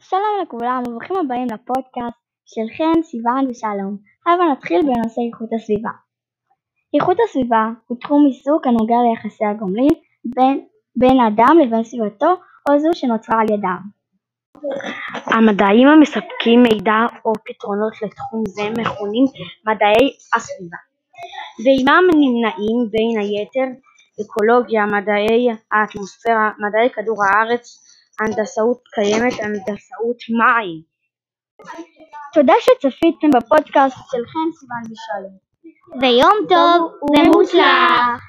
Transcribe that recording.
שלום לכולם וברוכים הבאים לפודקאסט של חן, סיוון ושלום. הבה נתחיל בנושא איכות הסביבה. איכות הסביבה הוא תחום עיסוק הנוגע ליחסי הגומלין בין, בין אדם לבין סביבתו או זו שנוצרה על ידם. המדעים המספקים מידע או פתרונות לתחום זה מכונים מדעי הסביבה ועימם נמנים בין היתר אקולוגיה, מדעי האטמוספירה, מדעי כדור הארץ, הנדסאות קיימת, הנדסאות מים. תודה שצפיתם בפודקאסט של חן, סיוון ושלום. ויום טוב ומוצלח